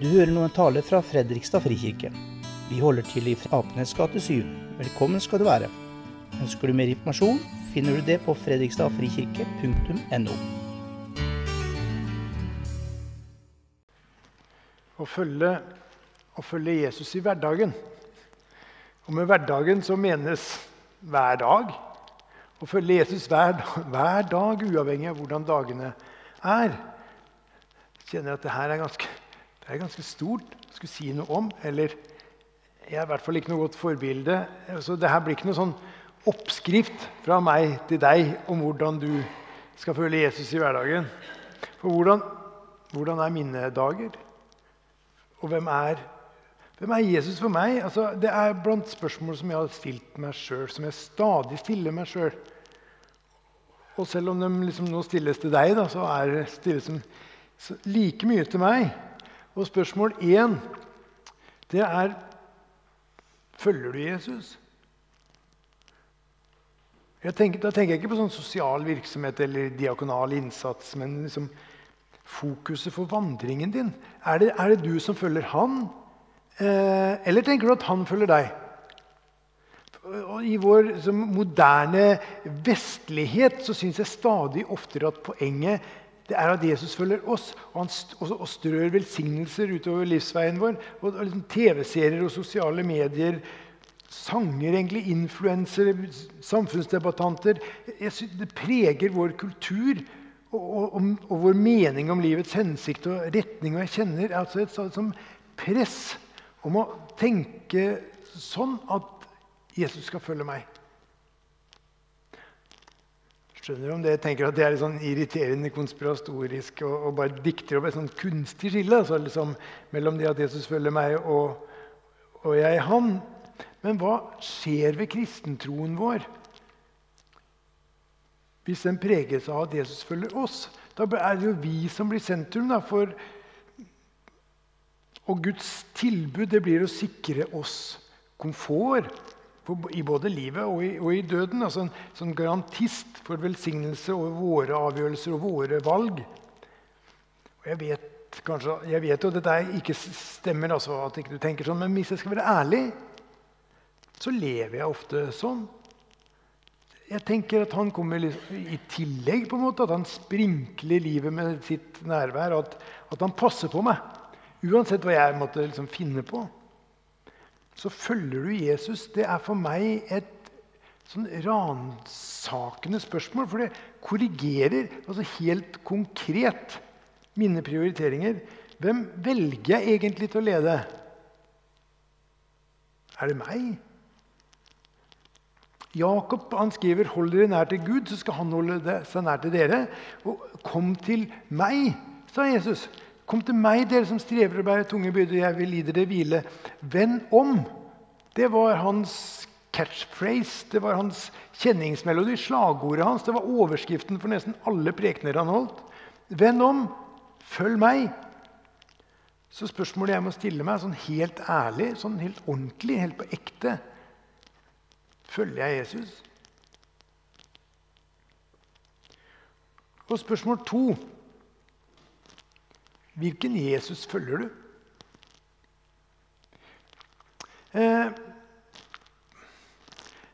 Du hører nå en tale fra Fredrikstad frikirke. Vi holder til i Apenes gate 7. Velkommen skal du være. Ønsker du mer informasjon, finner du det på fredrikstadfrikirke.no. Å følge, å følge Jesus i hverdagen. Og med hverdagen så menes hver dag. Å følge Jesus hver, hver dag, uavhengig av hvordan dagene er. Jeg kjenner at det her er ganske, det er ganske stort å skulle si noe om. Eller jeg er i hvert fall ikke noe godt forbilde. Så det her blir ikke noe sånn oppskrift fra meg til deg om hvordan du skal føle Jesus i hverdagen. For hvordan, hvordan er mine dager? Og hvem er, hvem er Jesus for meg? Altså, det er blant spørsmål som jeg har stilt meg sjøl, som jeg stadig stiller meg sjøl. Og selv om de liksom nå stilles til deg, da, så er det stilles like mye til meg. Og spørsmål én, det er Følger du Jesus? Tenker, da tenker jeg ikke på sånn sosial virksomhet eller diakonal innsats, men liksom fokuset for vandringen din. Er det, er det du som følger han, eh, eller tenker du at han følger deg? Og I vår moderne vestlighet så syns jeg stadig oftere at poenget det er at Jesus følger oss, og han og strør velsignelser utover livsveien vår. og liksom TV-serier og sosiale medier sanger, egentlig, influensere, samfunnsdebattanter. Det preger vår kultur og, og, og, vår mening om livets hensikt og retning. Og jeg kjenner altså et sånt press om å tenke sånn at Jesus skal følge meg. Skjønner du om det jeg tenker at det er litt sånn irriterende konspiratorisk og, og bare dikter opp et sånn kunstig skille altså liksom, mellom det at Jesus følger meg, og, og jeg han. Men hva skjer ved kristentroen vår hvis den preges av at Jesus følger oss? Da er det jo vi som blir sentrum. Da, for, og Guds tilbud det blir å sikre oss komfort i både livet og i, og i døden. Altså en sånn garantist for velsignelse over våre avgjørelser og våre valg. Og jeg vet kanskje, jeg vet jo at dette ikke stemmer, altså, at ikke du tenker sånn, men hvis jeg skal være ærlig så lever jeg ofte sånn. Jeg tenker at han kommer i tillegg, på en måte, at han sprinkler livet med sitt nærvær. At, at han passer på meg, uansett hva jeg måtte liksom finne på. Så følger du Jesus. Det er for meg et sånn ransakende spørsmål. For det korrigerer altså helt konkret mine prioriteringer. Hvem velger jeg egentlig til å lede? Er det meg? Jakob han skriver 'Hold dere nær til Gud, så skal han holde seg nær til dere'. Og 'Kom til meg', sa Jesus. 'Kom til meg, dere som strever og bærer tunge byrder, jeg vil gi dere hvile'. Venn om. Det var hans catchphrase, det var hans kjenningsmelodi, slagordet hans. Det var overskriften for nesten alle prekener han holdt. Venn om. Følg meg. Så spørsmålet jeg må stille meg sånn helt ærlig, sånn helt ordentlig, helt på ekte Følger jeg Jesus? Og spørsmål to Hvilken Jesus følger du? Eh,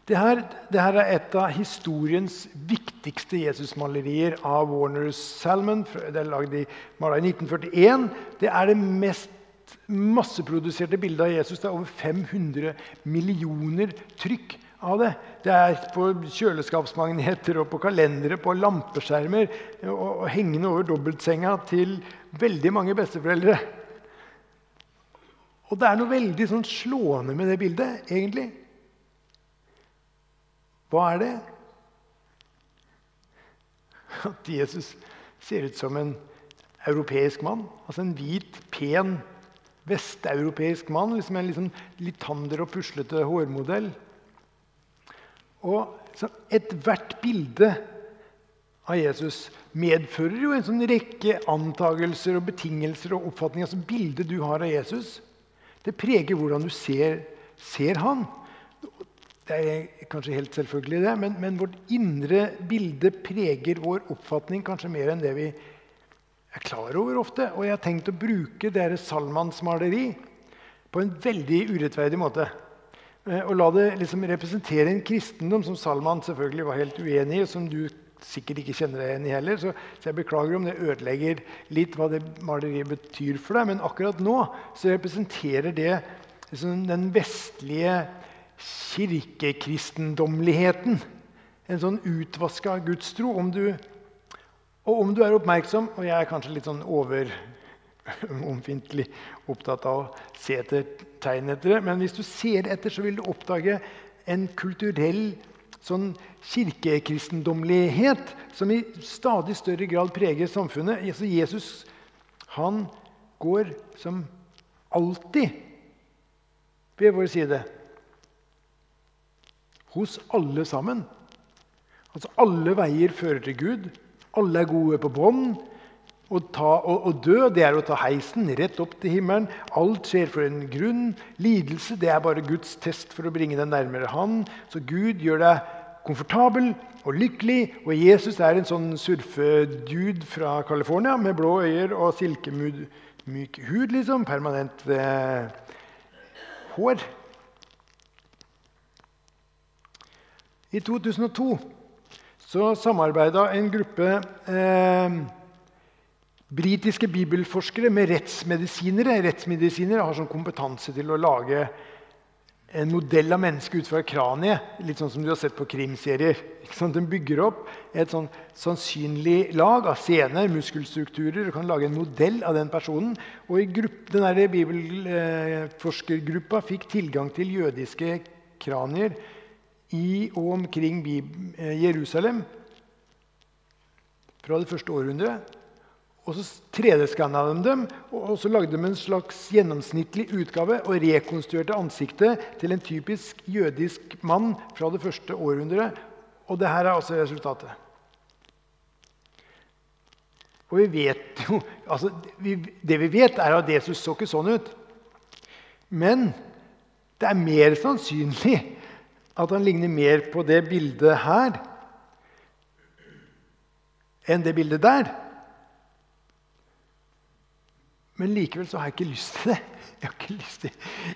det, her, det her, er et av historiens viktigste Jesusmalerier av Warner Salmon. Det er lagd i, i 1941. Det er det mest masseproduserte bildet av Jesus. Det er over 500 millioner trykk av det. Det er på kjøleskapsmagneter og på kalendere, på lampeskjermer og, og hengende over dobbeltsenga til veldig mange besteforeldre. Og det er noe veldig sånn slående med det bildet, egentlig. Hva er det? At Jesus ser ut som en europeisk mann. Altså en hvit, pen vesteuropeisk mann. Liksom en liksom litt tander og puslete hårmodell. Og Ethvert bilde av Jesus medfører jo en sånn rekke antagelser og betingelser og oppfatninger. Altså Bildet du har av Jesus, det preger hvordan du ser, ser han. Det er kanskje helt selvfølgelig, det, men, men, vårt indre bilde preger vår oppfatning kanskje mer enn det vi er klar over ofte. Og jeg har tenkt å bruke deres salmannsmaleri på en veldig urettferdig måte. Eh, og la det liksom representere en kristendom som Salman selvfølgelig var helt uenig i, og som du sikkert ikke kjenner deg igjen i heller. Så, så, jeg beklager om det ødelegger litt hva det maleriet betyr for deg. Men akkurat nå så representerer det liksom den vestlige kirkekristendommeligheten. En sånn utvaska gudstro. Om du, og om du er oppmerksom, og jeg er kanskje litt sånn overomfintlig opptatt av å se etter tegn etter det, men hvis du ser etter, så vil du oppdage en kulturell sånn kirkekristendommelighet som i stadig større grad preger samfunnet. Jesus han går som alltid ved vår side. Hos alle sammen. Altså Alle veier fører til Gud. Alle er gode på bånd. Å, å, dø det er å ta heisen rett opp til himmelen. Alt skjer for en grunn. Lidelse det er bare Guds test for å bringe deg nærmere Han. Så Gud gjør deg komfortabel og lykkelig. Og Jesus er en sånn surfedude fra California med blå øyer og silkemyk hud. liksom, Permanent eh, hår. I 2002 så samarbeida en gruppe eh, britiske bibelforskere med rettsmedisinere. Rettsmedisinere har sånn kompetanse til å lage en modell av mennesket ut fra kraniet. Litt sånn som du har sett på krimserier. Den bygger opp et sånn sannsynlig lag av scener, muskelstrukturer, og kan lage en modell av den personen. Og i gruppe, den bibelforskergruppa fikk tilgang til jødiske kranier i og omkring eh, Jerusalem fra det første århundret. Og så 3D-skanna de dem, og så lagde de en slags gjennomsnittlig utgave og rekonstruerte ansiktet til en typisk jødisk mann fra det første århundret. Og det her er altså resultatet. Og vi vet jo, altså, vi, Det vi vet, er at Jesus så ikke sånn ut. Men det er mer sannsynlig at han ligner mer på det bildet her enn det bildet der. Men likevel så har jeg ikke lyst til det. Jeg, har ikke lyst til,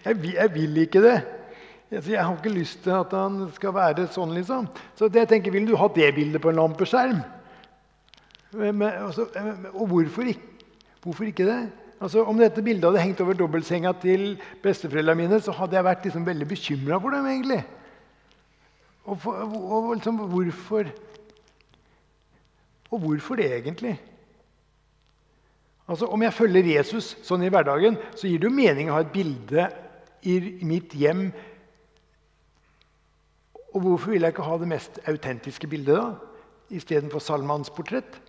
jeg, vil, jeg vil ikke det. Jeg har ikke lyst til at han skal være sånn, liksom. Så jeg tenker, Vil du ha det bildet på en lampeskjerm? Men, altså, og hvorfor ikke, hvorfor ikke det? Altså, om dette bildet hadde hengt over dobbeltsenga til besteforeldrene mine, så hadde jeg vært liksom veldig bekymra for dem. egentlig. Og, for, og liksom, hvorfor Og hvorfor det egentlig? Altså, Om jeg følger Jesus sånn i hverdagen, så gir det jo mening å ha et bilde i mitt hjem. Og hvorfor vil jeg ikke ha det mest autentiske bildet da, istedenfor Salmans portrett?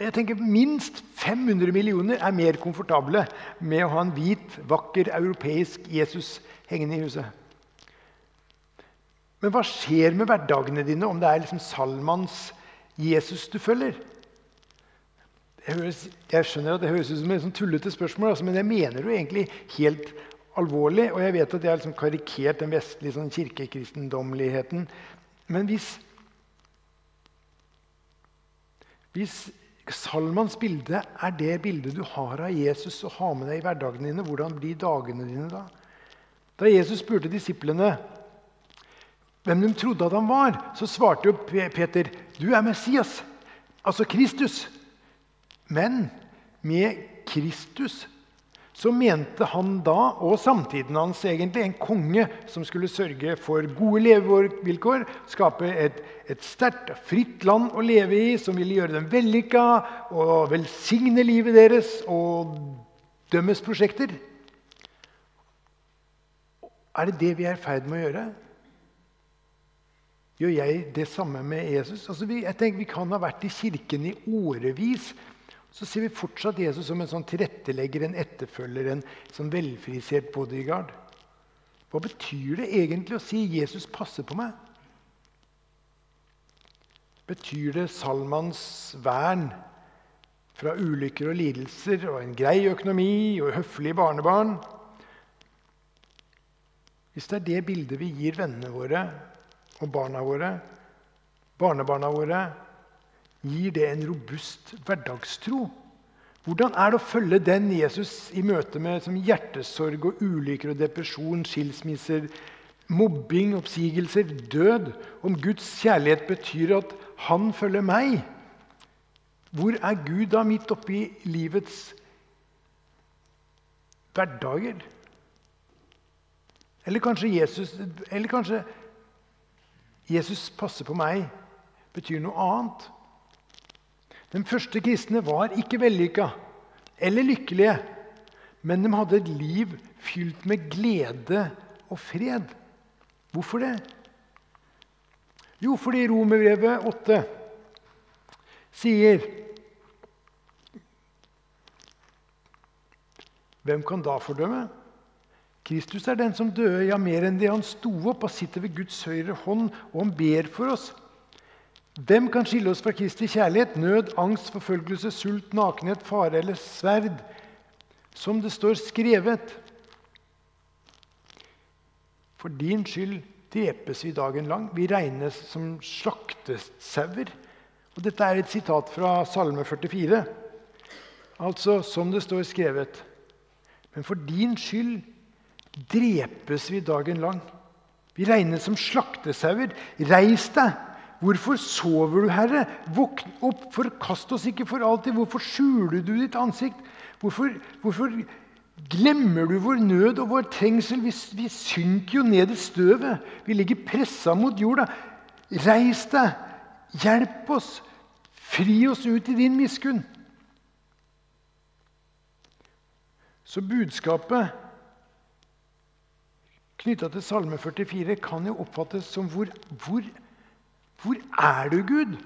Jeg tenker Minst 500 millioner er mer komfortable med å ha en hvit, vakker europeisk Jesus hengende i huset. Men hva skjer med hverdagene dine om det er liksom Salmans Jesus du følger? Høres, jeg skjønner at det høres ut som et sånn tullete spørsmål, altså, men jeg mener det egentlig helt alvorlig. Og jeg vet at jeg har liksom karikert den vestlige sånn, kirkekristendommeligheten. Men hvis, hvis Salmans bilde er det bildet du har av Jesus og har med deg i hverdagene dine, hvordan blir dagene dine da? Da Jesus spurte disiplene hvem de trodde at han var, så svarte jo Peter du er Messias, altså Kristus. Men med Kristus så mente han da, og samtiden hans egentlig, en konge som skulle sørge for gode levevilkår, skape et, et sterkt fritt land å leve i, som ville gjøre dem vellykka og velsigne livet deres og dømmes prosjekter. Er det det vi er i ferd med å gjøre? Gjør jeg det samme med Jesus? Altså, vi, jeg tenker Vi kan ha vært i kirken i årevis. Så ser vi fortsatt Jesus som en sånn tilrettelegger, en etterfølger, en sånn velfrisert bodyguard. Hva betyr det egentlig å si 'Jesus passer på meg'? Betyr det Salmans vern fra ulykker og lidelser og en grei økonomi og høflige barnebarn? Hvis det er det bildet vi gir vennene våre og barna våre, barnebarna våre, gir det en robust hverdagstro? Hvordan er det å følge den Jesus i møte med som hjertesorg og ulykker og depresjon, skilsmisser, mobbing, oppsigelser, død? Om Guds kjærlighet betyr at han følger meg? Hvor er Gud da midt oppi livets hverdager? Eller kanskje Jesus, eller kanskje Jesus passer på meg betyr noe annet? Den første kristne var ikke vellykka eller lykkelige, men de hadde et liv fylt med glede og fred. Hvorfor det? Jo, fordi Romerbrevet 8 sier Hvem kan da fordømme? Kristus er den som døde, ja, mer enn det han sto opp og sitter ved Guds høyre hånd, og han ber for oss. Hvem kan skille oss fra Kristi kjærlighet? Nød, angst, forfølgelse, sult, nakenhet, fare eller sverd? Som det står skrevet. For din skyld drepes vi dagen lang. Vi regnes som slaktesauer. Og dette er et sitat fra Salme 44. Altså som det står skrevet. Men for din skyld drepes vi dagen lang. Vi regnes som slaktesauer. Reis deg! Hvorfor sover du, Herre? Våkn opp, forkast oss ikke for alltid. Hvorfor skjuler du ditt ansikt? Hvorfor, hvorfor glemmer du vår nød og vår trengsel? Vi, vi synker jo ned i støvet. Vi ligger pressa mot jorda. Reis deg, hjelp oss, fri oss ut i din miskunn. Så budskapet knytta til Salme 44 kan jo oppfattes som hvor, hvor hvor er du, Gud?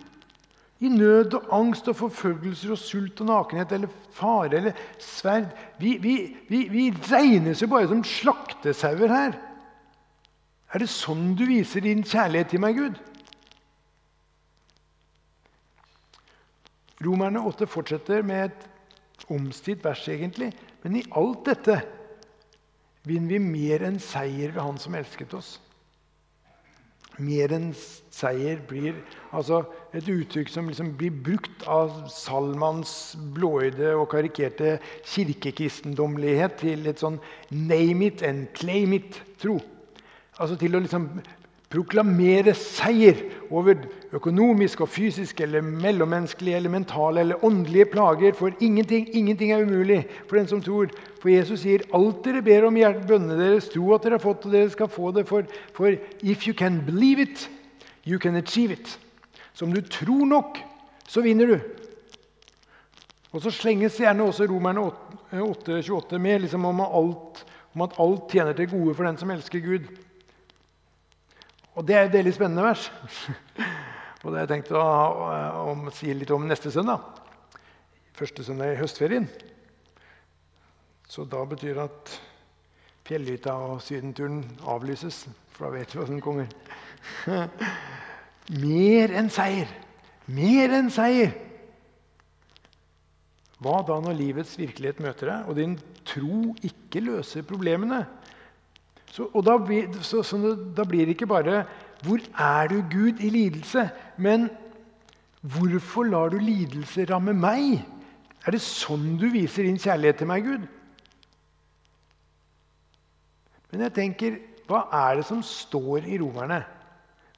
I nød og angst og forfølgelser og sult og nakenhet eller fare eller sverd. Vi, vi, vi, vi regnes jo bare som slaktesauer her. Er det sånn du viser din kjærlighet til meg, Gud? Romerne 8 fortsetter med et omstilt vers, egentlig. Men i alt dette vinner vi mer enn seier ved Han som elsket oss mer enn seier blir altså et uttrykk som liksom blir brukt av Salmans blåøyde og karikerte kirkekristendommelighet til et sånn name it and claim it-tro. Altså til å liksom proklamere seier over økonomiske og fysiske eller mellommenneskelige eller mentale eller åndelige plager. For ingenting, ingenting er umulig for den som tror. For Jesus sier alt dere ber om i bønnene deres, tro at dere har fått, og dere skal få det. For, for if you can believe it, you can achieve it. Så om du tror nok, så vinner du. Og så slenges gjerne også Romerne 28 med liksom om, alt, om at alt tjener til gode for den som elsker Gud. Og det er et veldig spennende vers. Og det har jeg tenkt å, å, å si litt om neste søndag. Første søndag i høstferien. Så da betyr det at fjellhytta og sydenturen avlyses, for da vet vi hva som kommer. Mer enn seier! Mer enn seier! Hva da når livets virkelighet møter deg, og din tro ikke løser problemene? Så, og da blir, så, så, da blir, det ikke bare 'Hvor er du, Gud, i lidelse?' Men 'Hvorfor lar du lidelse ramme meg?' Er det sånn du viser din kjærlighet til meg, Gud? Men jeg tenker, hva er det som står i Romerne?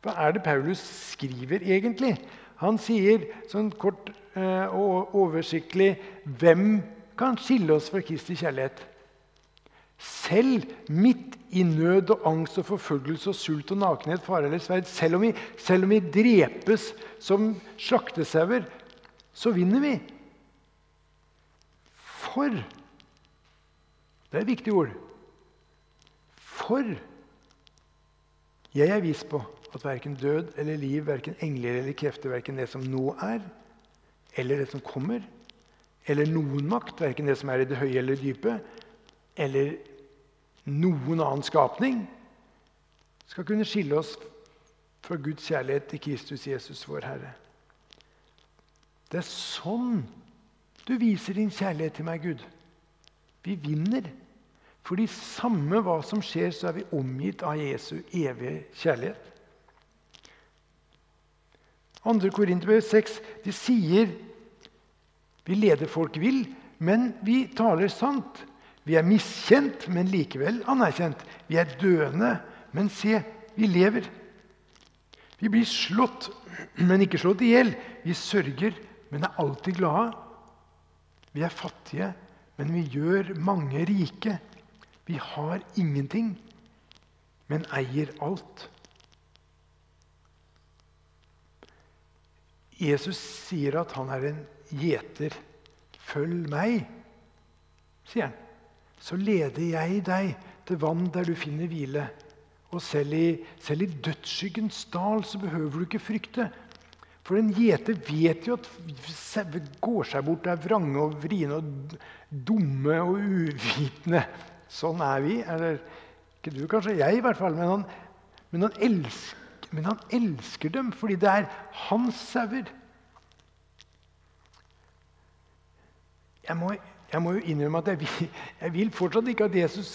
Hva er det Paulus skriver egentlig? Han sier sånn kort eh, og oversiktlig Hvem kan skille oss fra Kristi kjærlighet? Selv midt i nød og angst og forfølgelse og sult og nakenhet, fare eller sverd, selv om, vi, selv om vi drepes som slaktesauer, så vinner vi. For Det er et viktig ord. For jeg er viss på at verken død eller liv, verken engler eller krefter, verken det som nå er, eller det som kommer, eller noen makt, verken det som er i det høye eller dype, eller noen annen skapning skal kunne skille oss fra Guds kjærlighet til Kristus Jesus, vår Herre. Det er sånn du viser din kjærlighet til meg, Gud. Vi vinner. Fordi samme hva som skjer, så er vi omgitt av Jesu evige kjærlighet. 2. Korinterbrev 6 de sier vi leder folk vill, men vi taler sant. Vi er miskjent, men likevel anerkjent. Vi er døende, men se, vi lever. Vi blir slått, men ikke slått i hjel. Vi sørger, men er alltid glade. Vi er fattige, men vi gjør mange rike. Vi har ingenting, men eier alt. Jesus sier at han er en gjeter. Følg meg, sier han. Så leder jeg deg til vann der du finner hvile. Og selv i, selv i dødsskyggens dal så behøver du ikke frykte. For en gjeter vet jo at sauer går seg bort, er vrange og vriene og dumme og uvitende. Sånn er vi. Eller ikke du, kanskje. Jeg, i hvert fall. Men han, men han, elsker, men han elsker dem fordi det er hans sauer. Jeg må, jeg må, jo innrømme at jeg vil, jeg vil, fortsatt ikke at Jesus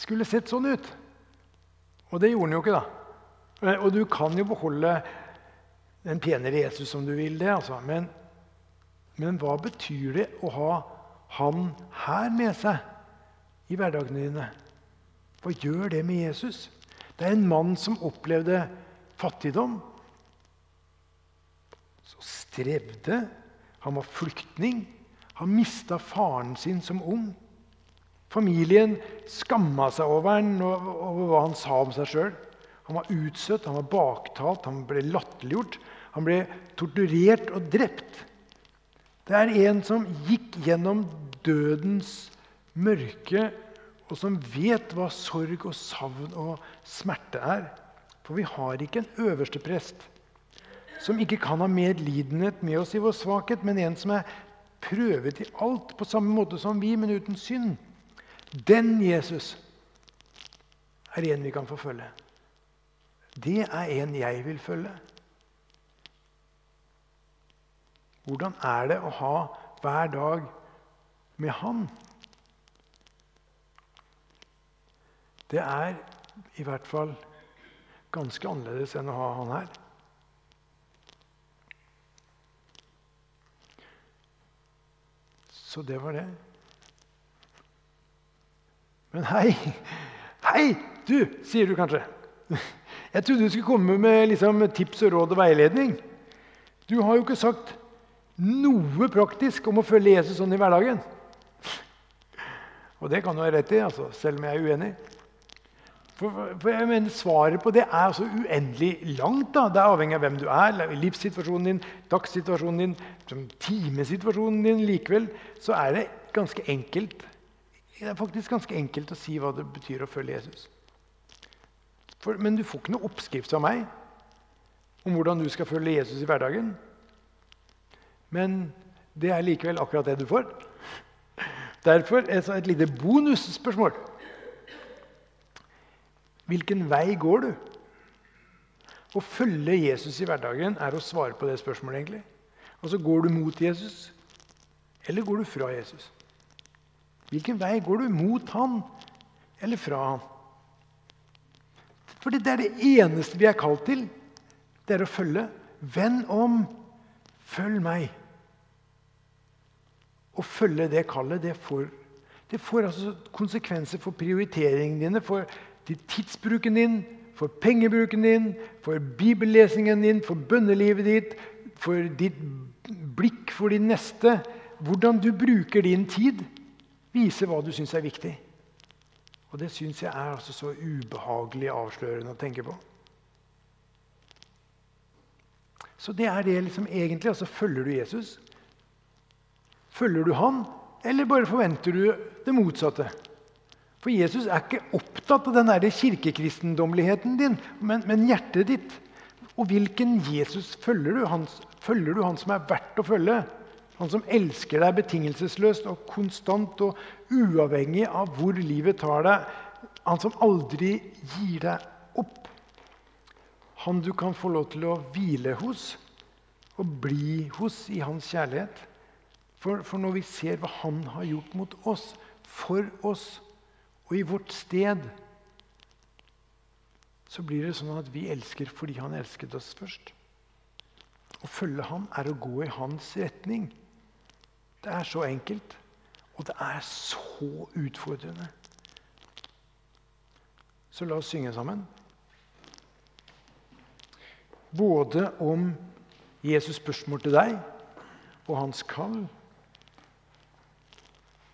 skulle sett sånn ut. Og det gjorde han jo ikke, da. Og du kan jo beholde den penere Jesus som du vil det, altså. Men, men hva betyr det å ha han her med seg i hverdagene dine? Hva gjør det med Jesus? Det er en mann som opplevde fattigdom. Så strevde. Han var flyktning. Han mista faren sin som ung. Familien skamma seg over han og over hva han sa om seg sjøl. Han var utstøtt, han var baktalt, han ble latterliggjort. Han ble torturert og drept. Det er en som gikk gjennom dødens mørke, og som vet hva sorg og savn og smerte er. For vi har ikke en øverste prest som ikke kan ha medlidenhet med oss i vår svakhet, men en som er prøvet i alt på samme måte som vi, men uten synd. Den Jesus er en vi kan forfølge. Det er en jeg vil følge. Hvordan er det å ha hver dag med Han? Det er i hvert fall ganske annerledes enn å ha Han her. Så det var det. Men hei! Hei, du, sier du kanskje. Jeg trodde du skulle komme med liksom, tips og råd og veiledning. Du har jo ikke sagt noe praktisk om å følge Jesus sånn i hverdagen. Og det kan du ha rett i, altså, selv om jeg er uenig. For, for, jeg mener Svaret på det er altså uendelig langt. da. Det er avhengig av hvem du er, livssituasjonen din, dagssituasjonen din, timesituasjonen din. Likevel så er det ganske enkelt det er faktisk ganske enkelt å si hva det betyr å følge Jesus. For, men du får ikke noe oppskrift av meg om hvordan du skal følge Jesus i hverdagen. Men det er likevel akkurat det du får. Derfor et lite bonusspørsmål. Hvilken vei går du? Å følge Jesus i hverdagen er å svare på det spørsmålet. egentlig. Altså, Går du mot Jesus, eller går du fra Jesus? Hvilken vei går du? Mot han eller fra han? Fordi det er det eneste vi er kalt til. Det er å følge. Venn om, følg meg. Å følge det kallet, det får, det får altså konsekvenser for prioriteringene dine, for tidsbruken din, for pengebruken din, for bibellesingen din, for bønnelivet ditt, for ditt blikk for din neste. Hvordan du bruker din tid, viser hva du syns er viktig. Og det syns jeg er altså så ubehagelig avslørende å tenke på. Så det er det liksom egentlig. altså Følger du Jesus? Følger du han, eller bare forventer du det motsatte? For Jesus er ikke opptatt av den kirkekristendommeligheten din, men, men, hjertet ditt. Og hvilken Jesus følger du? Han, følger du han som er verdt å følge? Han som elsker deg betingelsesløst og konstant og uavhengig av hvor livet tar deg. Han som aldri gir deg opp. Han du kan få lov til å hvile hos og bli hos i hans kjærlighet. For, for når vi ser hva han har gjort mot oss, for oss og i vårt sted, så blir det sånn at vi elsker fordi han elsket oss først. Å følge ham er å gå i hans retning Det er så enkelt, og det er så utfordrende. Så la oss synge sammen. Både om Jesus' spørsmål til deg og hans kall,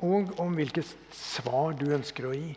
og om hvilket svar du ønsker å gi.